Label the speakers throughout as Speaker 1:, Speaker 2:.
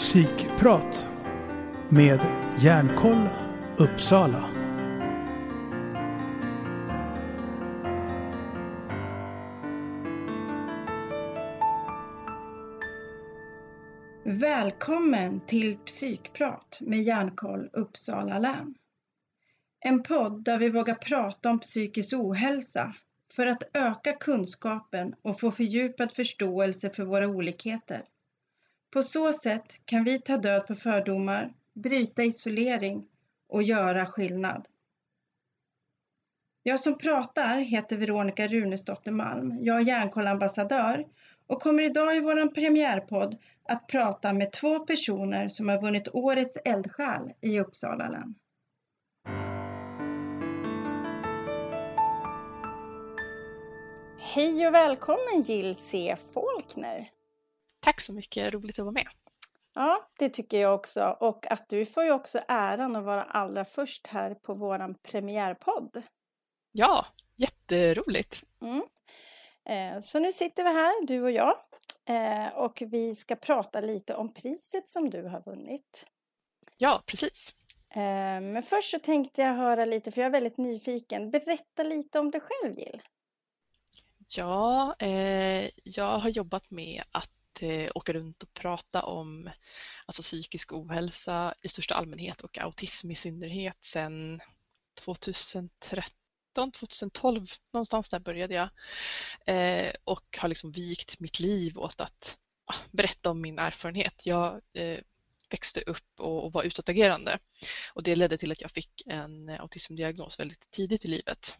Speaker 1: Psykprat med Järnkoll Uppsala.
Speaker 2: Välkommen till Psykprat med Järnkoll Uppsala län. En podd där vi vågar prata om psykisk ohälsa för att öka kunskapen och få fördjupad förståelse för våra olikheter. På så sätt kan vi ta död på fördomar, bryta isolering och göra skillnad. Jag som pratar heter Veronica Runesdotter Malm. Jag är Hjärnkollambassadör och kommer idag i vår premiärpodd att prata med två personer som har vunnit Årets eldsjäl i Uppsala län. Hej och välkommen Jill C. Faulkner!
Speaker 3: Tack så mycket, roligt att vara med.
Speaker 2: Ja, det tycker jag också. Och att du får ju också äran att vara allra först här på vår premiärpodd.
Speaker 3: Ja, jätteroligt. Mm.
Speaker 2: Eh, så nu sitter vi här, du och jag, eh, och vi ska prata lite om priset som du har vunnit.
Speaker 3: Ja, precis.
Speaker 2: Eh, men först så tänkte jag höra lite, för jag är väldigt nyfiken. Berätta lite om dig själv, Jill.
Speaker 3: Ja, jag har jobbat med att eh, åka runt och prata om alltså, psykisk ohälsa i största allmänhet och autism i synnerhet sedan 2013 2012, någonstans där började jag. Eh, och har liksom vikt mitt liv åt att ah, berätta om min erfarenhet. Jag eh, växte upp och, och var utåtagerande och det ledde till att jag fick en eh, autismdiagnos väldigt tidigt i livet.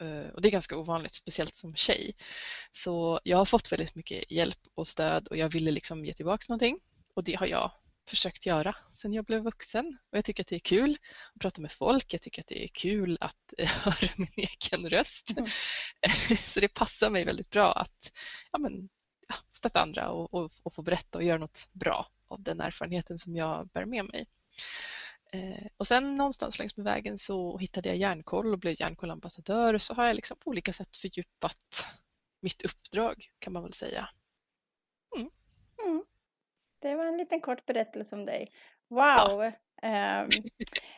Speaker 3: Eh, och det är ganska ovanligt, speciellt som tjej. Så jag har fått väldigt mycket hjälp och stöd och jag ville liksom ge tillbaka någonting och det har jag försökt göra sedan jag blev vuxen och jag tycker att det är kul att prata med folk. Jag tycker att det är kul att höra min egen röst. Mm. Så det passar mig väldigt bra att ja, men, ja, stötta andra och, och, och, få berätta och göra något bra av den erfarenheten som jag bär med mig. Eh, och sen någonstans längs med vägen så hittade jag Järnkoll och blev Järnkollambassadör så har jag liksom på olika sätt fördjupat mitt uppdrag kan man väl säga.
Speaker 2: Mm. Mm. Det var en liten kort berättelse om dig. Wow! Ja. Eh,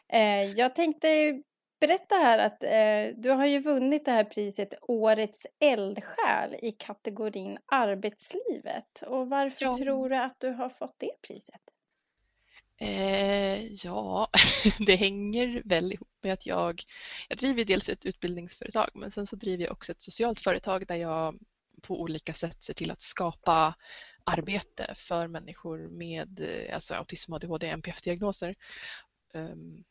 Speaker 2: eh, jag tänkte berätta här att eh, du har ju vunnit det här priset Årets eldsjäl i kategorin arbetslivet. Och varför ja. tror du att du har fått det priset?
Speaker 3: Eh, ja, det hänger väl ihop med att jag, jag driver dels ett utbildningsföretag men sen så driver jag också ett socialt företag där jag på olika sätt ser till att skapa arbete för människor med eh, alltså autism, ADHD, NPF-diagnoser. Um, ehm,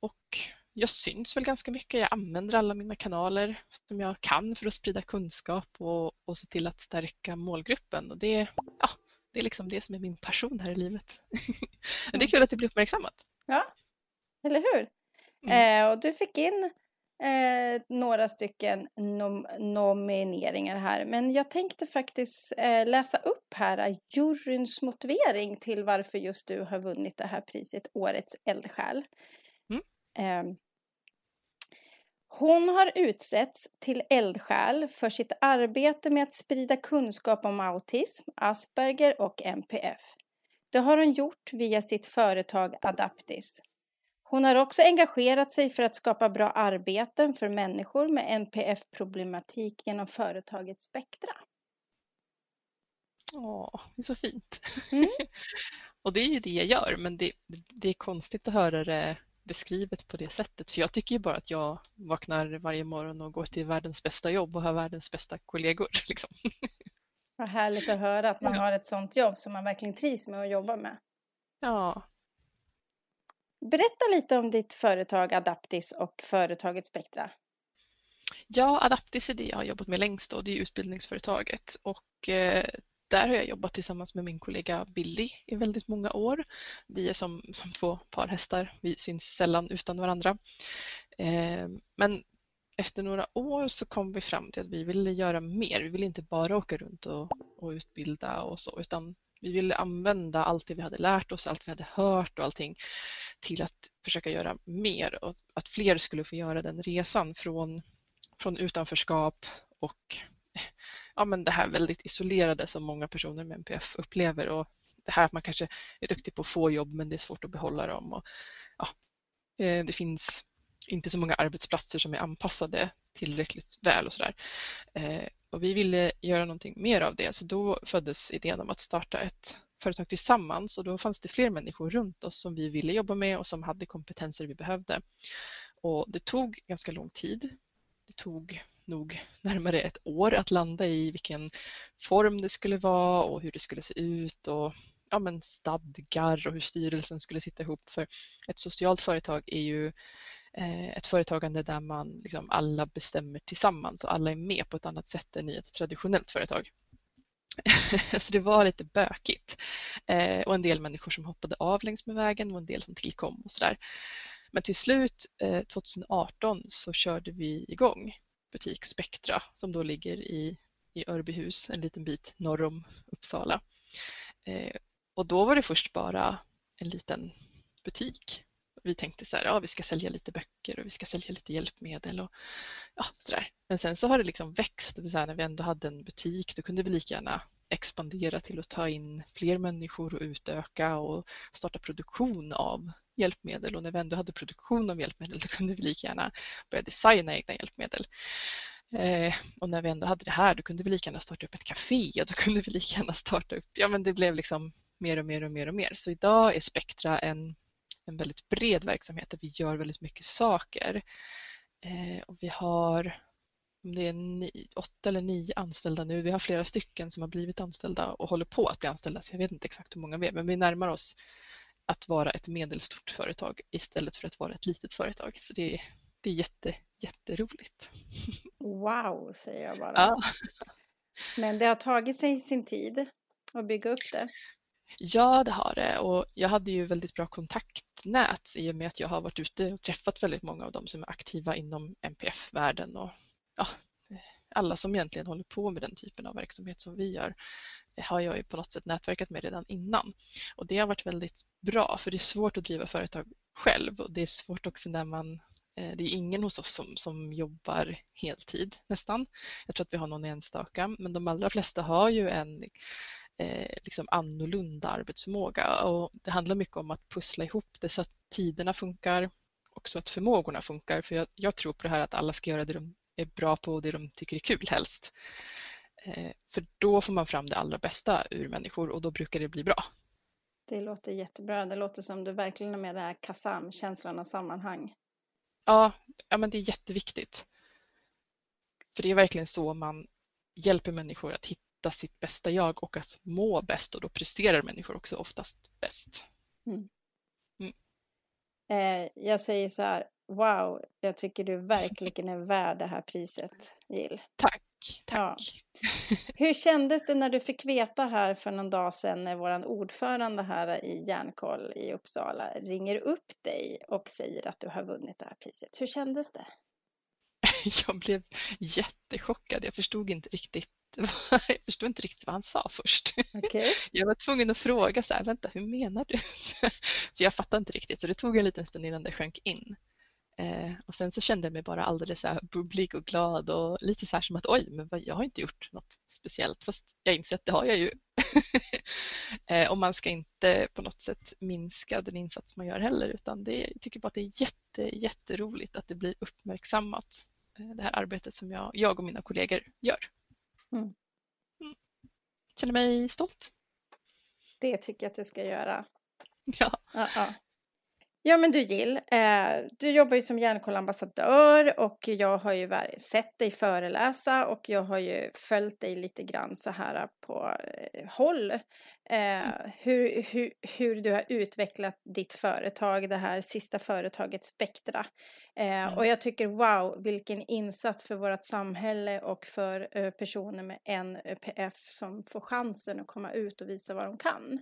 Speaker 3: och jag syns väl ganska mycket. Jag använder alla mina kanaler som jag kan för att sprida kunskap och, och se till att stärka målgruppen. Och det, ja, det är liksom det som är min passion här i livet. Men det är kul att det blir uppmärksammat.
Speaker 2: Ja, eller hur? Mm. Eh, och du fick in eh, några stycken nom nomineringar här. Men jag tänkte faktiskt eh, läsa upp här juryns motivering till varför just du har vunnit det här priset, Årets eldsjäl. Mm. Hon har utsetts till eldsjäl för sitt arbete med att sprida kunskap om autism, Asperger och NPF. Det har hon gjort via sitt företag Adaptis. Hon har också engagerat sig för att skapa bra arbeten för människor med NPF-problematik genom företaget Spektra.
Speaker 3: Åh, det är så fint. Mm. och det är ju det jag gör, men det, det är konstigt att höra det beskrivet på det sättet. För jag tycker ju bara att jag vaknar varje morgon och går till världens bästa jobb och har världens bästa kollegor. Liksom.
Speaker 2: Vad härligt att höra att man ja. har ett sånt jobb som man verkligen trivs med att jobba med.
Speaker 3: Ja.
Speaker 2: Berätta lite om ditt företag Adaptis och företaget Spektra.
Speaker 3: Ja, Adaptis är det jag har jobbat med längst och det är utbildningsföretaget och eh, där har jag jobbat tillsammans med min kollega Billy i väldigt många år. Vi är som, som två par hästar, vi syns sällan utan varandra. Eh, men efter några år så kom vi fram till att vi ville göra mer. Vi ville inte bara åka runt och, och utbilda och så, utan vi ville använda allt det vi hade lärt oss, allt vi hade hört och allting till att försöka göra mer och att fler skulle få göra den resan från, från utanförskap och ja, men det här väldigt isolerade som många personer med NPF upplever och det här att man kanske är duktig på att få jobb men det är svårt att behålla dem. Och, ja, eh, det finns inte så många arbetsplatser som är anpassade tillräckligt väl och sådär. Eh, och vi ville göra någonting mer av det så då föddes idén om att starta ett företag tillsammans och då fanns det fler människor runt oss som vi ville jobba med och som hade kompetenser vi behövde. Och det tog ganska lång tid. Det tog nog närmare ett år att landa i vilken form det skulle vara och hur det skulle se ut och ja, men stadgar och hur styrelsen skulle sitta ihop. För ett socialt företag är ju eh, ett företagande där man liksom alla bestämmer tillsammans och alla är med på ett annat sätt än i ett traditionellt företag. så det var lite bökigt eh, och en del människor som hoppade av längs med vägen och en del som tillkom och sådär. Men till slut eh, 2018 så körde vi igång butik Spektra som då ligger i, i Örbyhus, en liten bit norr om Uppsala. Eh, och då var det först bara en liten butik. Vi tänkte så här, ja vi ska sälja lite böcker och vi ska sälja lite hjälpmedel och ja, sådär. Men sen så har det liksom växt, det vill säga när vi ändå hade en butik då kunde vi lika gärna expandera till att ta in fler människor och utöka och starta produktion av hjälpmedel och när vi ändå hade produktion av hjälpmedel då kunde vi lika gärna börja designa egna hjälpmedel. Eh, och när vi ändå hade det här då kunde vi lika gärna starta upp ett café och då kunde vi lika gärna starta upp, ja men det blev liksom mer och mer och mer och mer. Så idag är Spektra en, en väldigt bred verksamhet där vi gör väldigt mycket saker. Eh, och vi har om det är nio, åtta eller nio anställda nu. Vi har flera stycken som har blivit anställda och håller på att bli anställda så jag vet inte exakt hur många vi är men vi närmar oss att vara ett medelstort företag istället för att vara ett litet företag. Så det är, det är jätte, jätteroligt.
Speaker 2: Wow, säger jag bara.
Speaker 3: Ja.
Speaker 2: Men det har tagit sig sin tid att bygga upp det.
Speaker 3: Ja, det har det och jag hade ju väldigt bra nät i och med att jag har varit ute och träffat väldigt många av dem som är aktiva inom MPF-världen och ja, alla som egentligen håller på med den typen av verksamhet som vi gör eh, har jag ju på något sätt nätverkat med redan innan. Och det har varit väldigt bra för det är svårt att driva företag själv och det är svårt också när man eh, det är ingen hos oss som, som jobbar heltid nästan. Jag tror att vi har någon enstaka, men de allra flesta har ju en eh, liksom annorlunda arbetsförmåga och det handlar mycket om att pussla ihop det så att tiderna funkar och så att förmågorna funkar. För jag, jag tror på det här att alla ska göra det de är bra på och det de tycker är kul helst. Eh, för då får man fram det allra bästa ur människor och då brukar det bli bra.
Speaker 2: Det låter jättebra. Det låter som du verkligen är med det här KASAM, känslan av sammanhang.
Speaker 3: Ja, ja, men det är jätteviktigt. För det är verkligen så man hjälper människor att hitta sitt bästa jag och att må bäst och då presterar människor också oftast bäst. Mm.
Speaker 2: Mm. Eh, jag säger så här, wow, jag tycker du verkligen är värd det här priset, Jill.
Speaker 3: Tack tack.
Speaker 2: Ja. Hur kändes det när du fick veta här för någon dag sedan när vår ordförande här i Järnkoll i Uppsala ringer upp dig och säger att du har vunnit det här priset? Hur kändes det?
Speaker 3: Jag blev jättechockad. Jag förstod inte riktigt jag förstod inte riktigt vad han sa först.
Speaker 2: Okay.
Speaker 3: Jag var tvungen att fråga så här, vänta, hur menar du? För jag fattade inte riktigt, så det tog en liten stund innan det sjönk in. Eh, och sen så kände jag mig bara alldeles så här bubblig och glad och lite så här som att oj, men jag har inte gjort något speciellt fast jag inser att det har jag ju. eh, och man ska inte på något sätt minska den insats man gör heller utan det, jag tycker bara att det är jätte, jätteroligt att det blir uppmärksammat eh, det här arbetet som jag, jag och mina kollegor gör. Mm. Mm. Känner mig stolt.
Speaker 2: Det tycker jag att du ska göra.
Speaker 3: Ja.
Speaker 2: Uh -uh. Ja men du Jill, eh, du jobbar ju som Hjärnkollambassadör och jag har ju sett dig föreläsa och jag har ju följt dig lite grann så här på eh, håll. Eh, hur, hur, hur du har utvecklat ditt företag, det här sista företaget Spektra. Eh, mm. Och jag tycker wow, vilken insats för vårt samhälle och för eh, personer med NPF som får chansen att komma ut och visa vad de kan.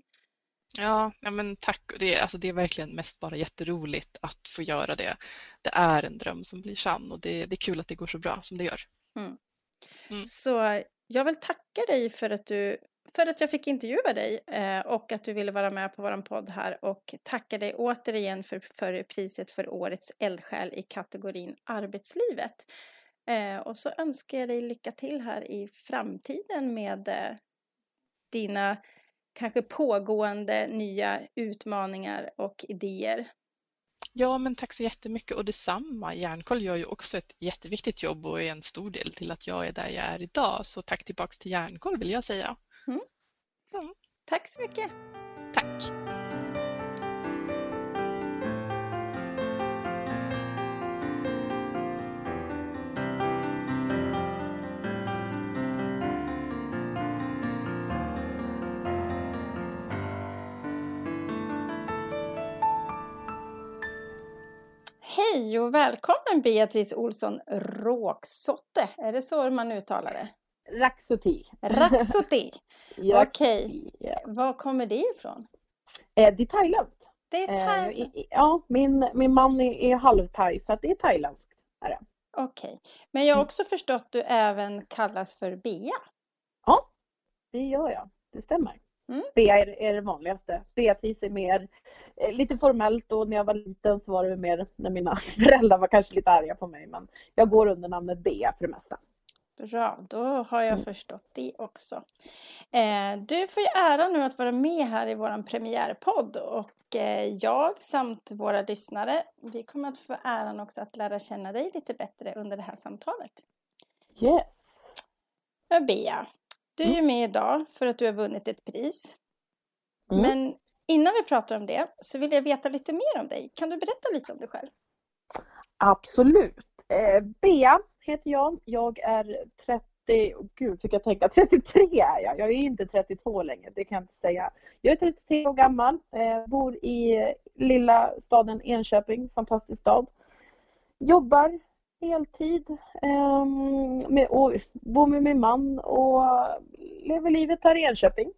Speaker 3: Ja, ja men tack. Det är, alltså det är verkligen mest bara jätteroligt att få göra det. Det är en dröm som blir sann och det, det är kul att det går så bra som det gör.
Speaker 2: Mm. Mm. Så jag vill tacka dig för att du för att jag fick intervjua dig eh, och att du ville vara med på vår podd här och tacka dig återigen för, för priset för årets eldsjäl i kategorin arbetslivet. Eh, och så önskar jag dig lycka till här i framtiden med eh, dina kanske pågående nya utmaningar och idéer.
Speaker 3: Ja, men tack så jättemycket och detsamma. Järnkoll gör ju också ett jätteviktigt jobb och är en stor del till att jag är där jag är idag. Så tack tillbaks till Järnkoll vill jag säga. Mm.
Speaker 2: Mm. Tack så mycket.
Speaker 3: Tack.
Speaker 2: Hej och välkommen Beatrice Olsson Råksotte. Är det så man uttalar det?
Speaker 4: Raksoti.
Speaker 2: Raksoti. Okej. Okay. Var kommer det ifrån?
Speaker 4: Eh, det är thailändskt.
Speaker 2: Det är thailand.
Speaker 4: Eh, ja, min, min man är, är halvthai så det är thailändskt.
Speaker 2: Okej. Okay. Men jag har mm. också förstått att du även kallas för Bea.
Speaker 4: Ja, det gör jag. Det stämmer. Mm. Bea är, är det vanligaste. Beatrice är mer eh, lite formellt och när jag var liten så var det mer när mina föräldrar var kanske lite arga på mig men jag går under namnet Bea för det mesta.
Speaker 2: Bra, då har jag mm. förstått det också. Eh, du får ju ära nu att vara med här i vår premiärpodd och eh, jag samt våra lyssnare, vi kommer att få äran också att lära känna dig lite bättre under det här samtalet.
Speaker 4: Yes!
Speaker 2: Bea, du är ju mm. med idag för att du har vunnit ett pris. Mm. Men innan vi pratar om det så vill jag veta lite mer om dig. Kan du berätta lite om dig själv?
Speaker 4: Absolut. Eh, Bea heter jag. Jag är 30, oh, gud fick jag tänka, 33 är jag. Jag är inte 32 längre, det kan jag inte säga. Jag är 33 år gammal, eh, bor i lilla staden Enköping, fantastisk stad. Jobbar heltid um, med, och bor med min man och lever livet här i Enköping.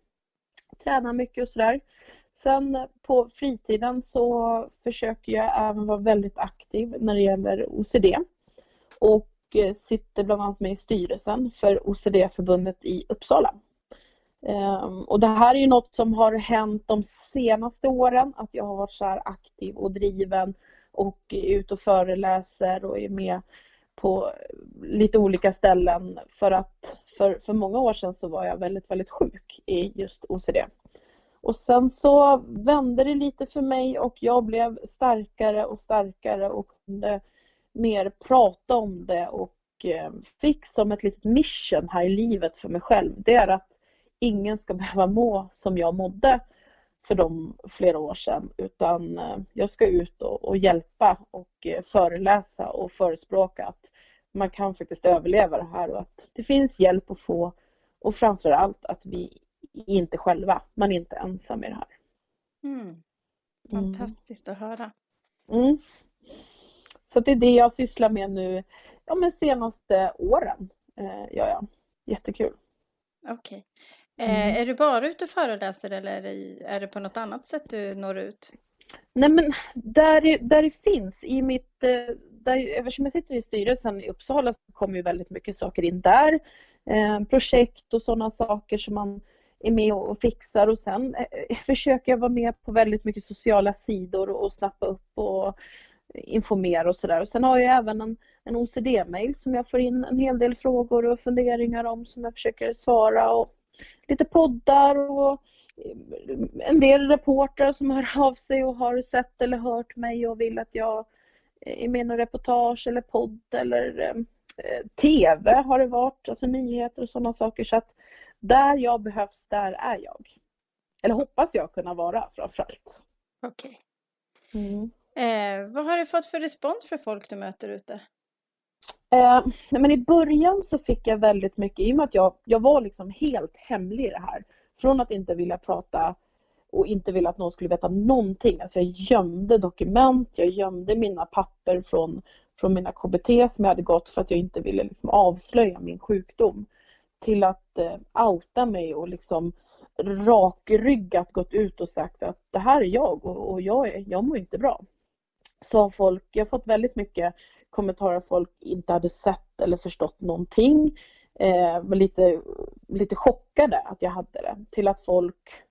Speaker 4: Tränar mycket och sådär. Sen på fritiden så försöker jag även vara väldigt aktiv när det gäller OCD. Och eh, sitter bland annat med i styrelsen för OCD-förbundet i Uppsala. Ehm, och det här är ju något som har hänt de senaste åren, att jag har varit så här aktiv och driven och är ute och föreläser och är med på lite olika ställen för att för, för många år sedan så var jag väldigt, väldigt sjuk i just OCD. Och sen så vände det lite för mig och jag blev starkare och starkare och kunde mer prata om det och eh, fick som ett litet mission här i livet för mig själv. Det är att ingen ska behöva må som jag mådde för de flera år sedan utan eh, jag ska ut och, och, hjälpa och eh, föreläsa och förespråka att man kan faktiskt överleva det här och att det finns hjälp att få och framförallt att vi inte själva, man är inte ensam i det här.
Speaker 2: Mm. mm. Fantastiskt mm. att höra.
Speaker 4: Mm. Så det är det jag sysslar med nu, ja men senaste åren eh, gör jag. Jättekul.
Speaker 2: Okej. Eh, mm. Är du bara ute och föreläser eller är det på något annat sätt du når ut?
Speaker 4: Nej men där, där det finns i mitt, eh, där, eftersom jag sitter i styrelsen i Uppsala så kommer ju väldigt mycket saker in där. Eh, projekt och sådana saker som man är med och fixar och sen eh, försöker jag vara med på väldigt mycket sociala sidor och, och snappa upp och informera och sådär. Sen har jag även en, en OCD-mail som jag får in en hel del frågor och funderingar om som jag försöker svara och lite poddar och eh, en del reportrar som hör av sig och har sett eller hört mig och vill att jag är med i någon reportage eller podd eller eh, TV har det varit, alltså nyheter och sådana saker. Så att där jag behövs, där är jag. Eller hoppas jag kunna vara framförallt.
Speaker 2: Okej. Okay. Mm. Eh, vad har du fått för respons för folk du möter ute?
Speaker 4: Eh, men I början så fick jag väldigt mycket, i och med att jag, jag var liksom helt hemlig i det här. Från att inte vilja prata och inte vilja att någon skulle veta någonting. Alltså jag gömde dokument, jag gömde mina papper från, från mina KBT som jag hade gått för att jag inte ville liksom avslöja min sjukdom. Till att eh, outa mig och liksom rakryggat gått ut och sagt att det här är jag och, och jag, är, jag mår inte bra. Så har folk, jag har fått väldigt mycket kommentarer folk inte hade sett eller förstått någonting. Eh, var lite, lite chockade att jag hade det. Till att folk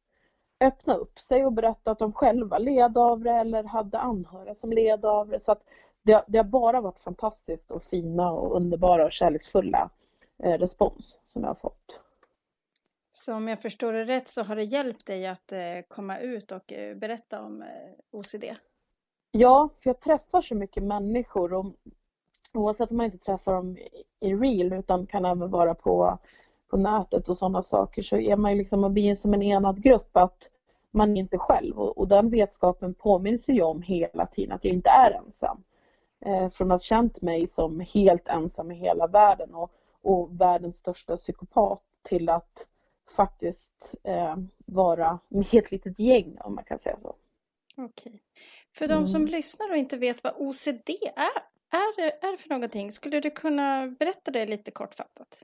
Speaker 4: öppnade upp sig och berättade att de själva led av det eller hade anhöriga som led av det. Så att det, det har bara varit fantastiskt och fina och underbara och kärleksfulla eh, respons som jag har fått.
Speaker 2: Så om jag förstår det rätt så har det hjälpt dig att eh, komma ut och eh, berätta om eh, OCD?
Speaker 4: Ja, för jag träffar så mycket människor och oavsett om man inte träffar dem i real utan kan även vara på, på nätet och sådana saker så är man ju liksom, man blir som en enad grupp att man är inte själv och, och den vetskapen påminns ju om hela tiden att jag inte är ensam. Eh, från att ha känt mig som helt ensam i hela världen och, och världens största psykopat till att faktiskt eh, vara med ett litet gäng om man kan säga så.
Speaker 2: Okej. För de som mm. lyssnar och inte vet vad OCD är, är är för någonting? Skulle du kunna berätta det lite kortfattat?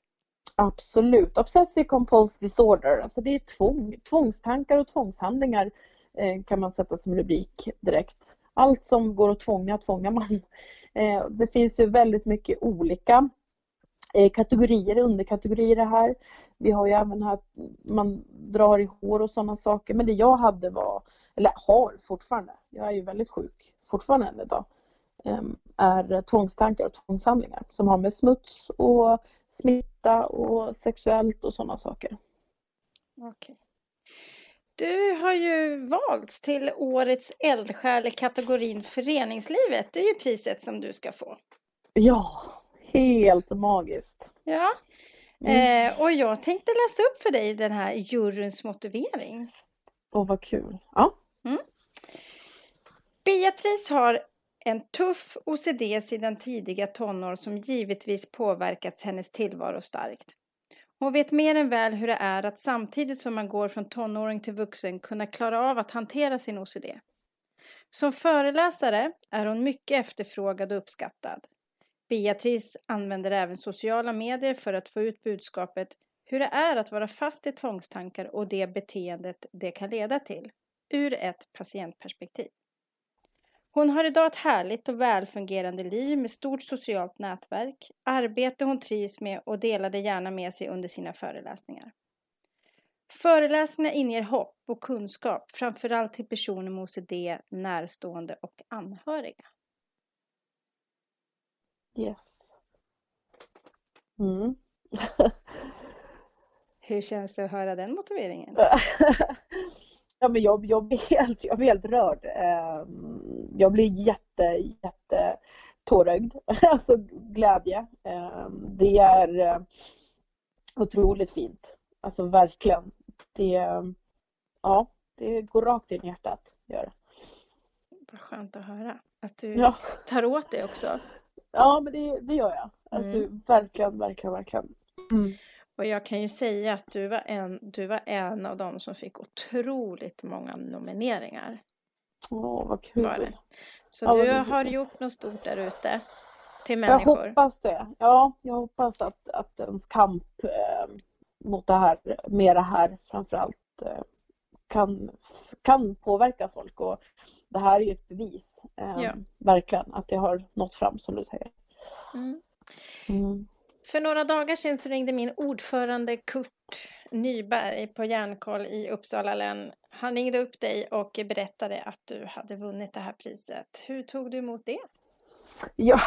Speaker 4: Absolut. Obsessive compulsive disorder, alltså det är tvång, tvångstankar och tvångshandlingar eh, kan man sätta som rubrik direkt. Allt som går att tvånga, tvångar man. Eh, det finns ju väldigt mycket olika eh, kategorier, underkategorier det här. Vi har ju även här, man drar i hår och sådana saker. Men det jag hade var, eller har fortfarande, jag är ju väldigt sjuk fortfarande än idag, ehm, är tvångstankar och tvångshandlingar som har med smuts och smitta och sexuellt och sådana saker.
Speaker 2: Okej. Du har ju valts till årets eldsjäl i kategorin föreningslivet. Det är ju priset som du ska få.
Speaker 4: Ja, helt magiskt.
Speaker 2: Ja, mm. eh, och jag tänkte läsa upp för dig den här juryns motivering.
Speaker 4: Åh, vad kul. Ja. Mm.
Speaker 2: Beatrice har en tuff OCD sedan tidiga tonår som givetvis påverkat hennes tillvaro starkt. Hon vet mer än väl hur det är att samtidigt som man går från tonåring till vuxen kunna klara av att hantera sin OCD. Som föreläsare är hon mycket efterfrågad och uppskattad. Beatrice använder även sociala medier för att få ut budskapet hur det är att vara fast i tvångstankar och det beteendet det kan leda till, ur ett patientperspektiv. Hon har idag ett härligt och välfungerande liv med stort socialt nätverk, arbete hon trivs med och delar det gärna med sig under sina föreläsningar. Föreläsningarna inger hopp och kunskap, framförallt till personer med OCD, närstående och anhöriga.
Speaker 4: Yes. Mm.
Speaker 2: Hur känns det att höra den motiveringen?
Speaker 4: Ja, men jag, jag, blir helt, jag blir helt rörd. Ehm, jag blir jätte, jätte tårögd. Alltså glädje. Ehm, det är eh, otroligt fint. Alltså verkligen. Det, ja, det går rakt in i hjärtat. Gör.
Speaker 2: Vad skönt att höra. Att du ja. tar åt dig också.
Speaker 4: Ja, men det, det gör jag. Alltså mm. verkligen, verkligen, verkligen. Mm.
Speaker 2: Och jag kan ju säga att du var en, du var en av dem som fick otroligt många nomineringar.
Speaker 4: Åh, vad kul. Var det.
Speaker 2: Så ja, du har gjort något stort där ute till människor.
Speaker 4: Jag hoppas det. Ja, jag hoppas att, att ens kamp eh, mot det här, med det här framförallt, eh, kan, kan påverka folk. Och det här är ju ett bevis, eh, ja. verkligen, att det har nått fram som du säger. Mm.
Speaker 2: Mm. För några dagar sedan så ringde min ordförande Kurt Nyberg på Järnkoll i Uppsala län. Han ringde upp dig och berättade att du hade vunnit det här priset. Hur tog du emot det?
Speaker 4: Ja,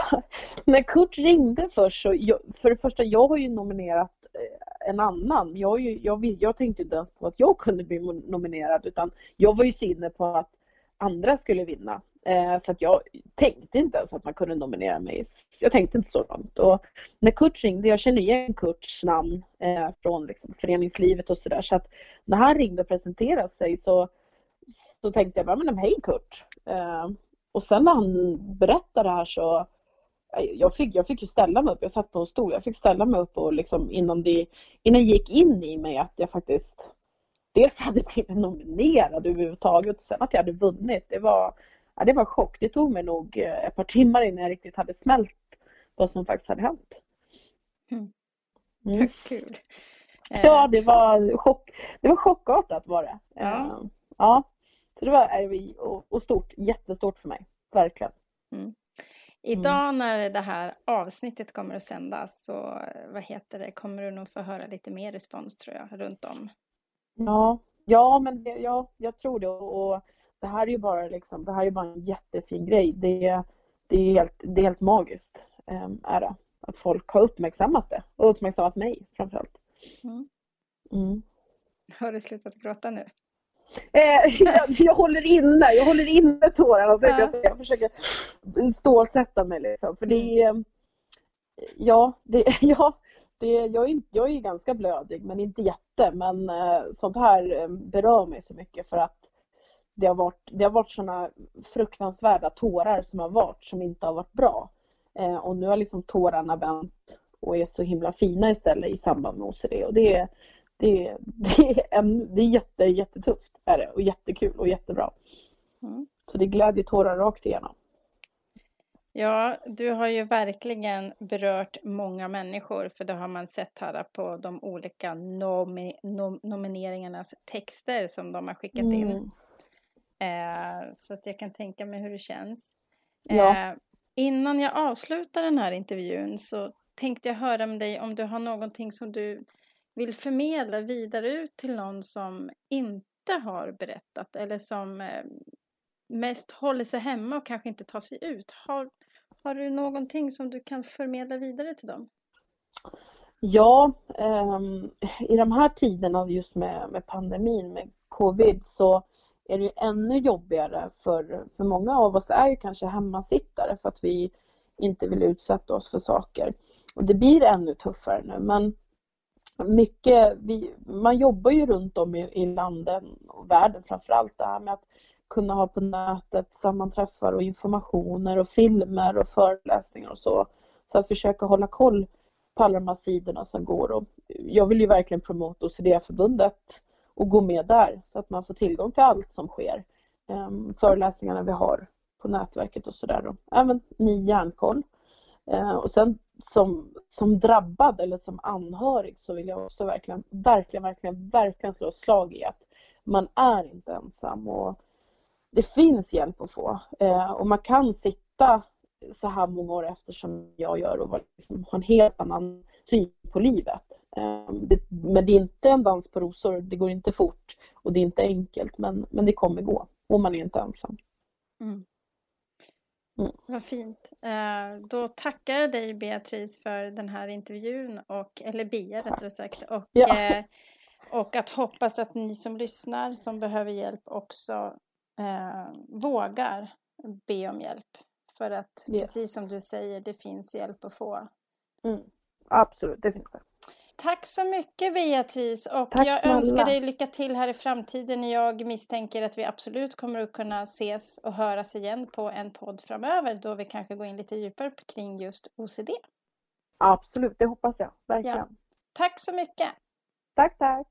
Speaker 4: när Kurt ringde först så, jag, för det första, jag har ju nominerat eh, en annan. Jag, jag, jag tänkte inte ens på att jag kunde bli nominerad utan jag var ju så inne på att andra skulle vinna. Eh, så att jag tänkte inte ens att man kunde nominera mig. Jag tänkte inte så långt. Och när Kurt ringde, jag känner igen Kurts namn eh, från liksom föreningslivet och sådär. Så att när han ringde och presenterade sig så, så tänkte jag bara, men hej Kurt. Eh, och sen när han berättade det här så eh, jag fick, jag fick ju ställa mig upp, jag satt på en stol, jag fick ställa mig upp och liksom innan det, innan det gick in i mig att jag faktiskt dels hade blivit nominerad överhuvudtaget och sen att jag hade vunnit. Det var, ja, det var chock. Det tog mig nog eh, ett par timmar innan jag riktigt hade smält vad som faktiskt hade hänt.
Speaker 2: Mm. Mm. Kul.
Speaker 4: Ja, eh. det var, chock, det var chockartat var det. Ja. Eh, ja. Så det var och stort, jättestort för mig. Verkligen. Mm.
Speaker 2: Idag mm. när det här avsnittet kommer att sändas så vad heter det, kommer du nog få höra lite mer respons tror jag runt om.
Speaker 4: Ja, ja men ja, jag tror det. Och det här är ju bara, liksom, det här är bara en jättefin grej. Det, det, är, helt, det är helt magiskt. Ähm, är det. Att folk har uppmärksammat det och uppmärksammat mig framförallt. Mm.
Speaker 2: Mm. Har du slutat gråta nu?
Speaker 4: Eh, jag, jag, håller inne, jag håller inne tårarna. Ja. Jag, jag försöker stålsätta mig liksom. För det är, ja, det, ja det, jag, är, jag är ganska blödig men inte jätte. Men eh, sånt här eh, berör mig så mycket för att det har varit, det har varit såna fruktansvärda tårar som har varit som inte har varit bra. Eh, och nu har liksom tårarna vänt och är så himla fina istället i samband med OCD. Och det är, det, det är, en, det är jätte, jättetufft är det, och jättekul och jättebra. Mm. Så det är glädjetårar rakt igenom.
Speaker 2: Ja, du har ju verkligen berört många människor för det har man sett här på de olika nomi, nom, nomineringarnas texter som de har skickat mm. Eh, så att jag kan tänka mig hur det känns. Ja. Eh, innan jag avslutar den här intervjun så tänkte jag höra med dig om du har någonting som du vill förmedla vidare ut till någon som inte har berättat eller som eh, mest håller sig hemma och kanske inte tar sig ut. Har, har du någonting som du kan förmedla vidare till dem?
Speaker 4: Ja, um, i de här tiderna just med, med pandemin, med covid, så är det ännu jobbigare för, för många av oss är ju kanske hemmasittare för att vi inte vill utsätta oss för saker. Och det blir ännu tuffare nu men mycket, vi, man jobbar ju runt om i, i landet och världen framförallt det här med att kunna ha på nätet sammanträffar och informationer och filmer och föreläsningar och så. Så att försöka hålla koll på alla de här sidorna som går. Och jag vill ju verkligen promota OCD-förbundet och gå med där så att man får tillgång till allt som sker. Ehm, föreläsningarna vi har på nätverket och sådär. Även ny hjärnkoll. Ehm, och sen som, som drabbad eller som anhörig så vill jag också verkligen, verkligen, verkligen, verkligen slå ett slag i att man är inte ensam och det finns hjälp att få. Ehm, och man kan sitta så här många år efter som jag gör och liksom, ha en helt annan syn på livet. Ehm, men det är inte en dans på rosor, det går inte fort och det är inte enkelt men, men det kommer gå och man är inte ensam.
Speaker 2: Mm. Mm. Vad fint. Eh, då tackar jag dig Beatrice för den här intervjun, och, eller Bia rättare sagt. Och, ja. Eh, och att hoppas att ni som lyssnar som behöver hjälp också eh, vågar be om hjälp. För att yeah. precis som du säger, det finns hjälp att få.
Speaker 4: Mm. Absolut, det finns det.
Speaker 2: Tack så mycket Beatrice och Tack jag snälla. önskar dig lycka till här i framtiden. Jag misstänker att vi absolut kommer att kunna ses och höras igen på en podd framöver då vi kanske går in lite djupare kring just OCD.
Speaker 4: Absolut, det hoppas jag verkligen. Ja.
Speaker 2: Tack så mycket.
Speaker 4: Tack, tack.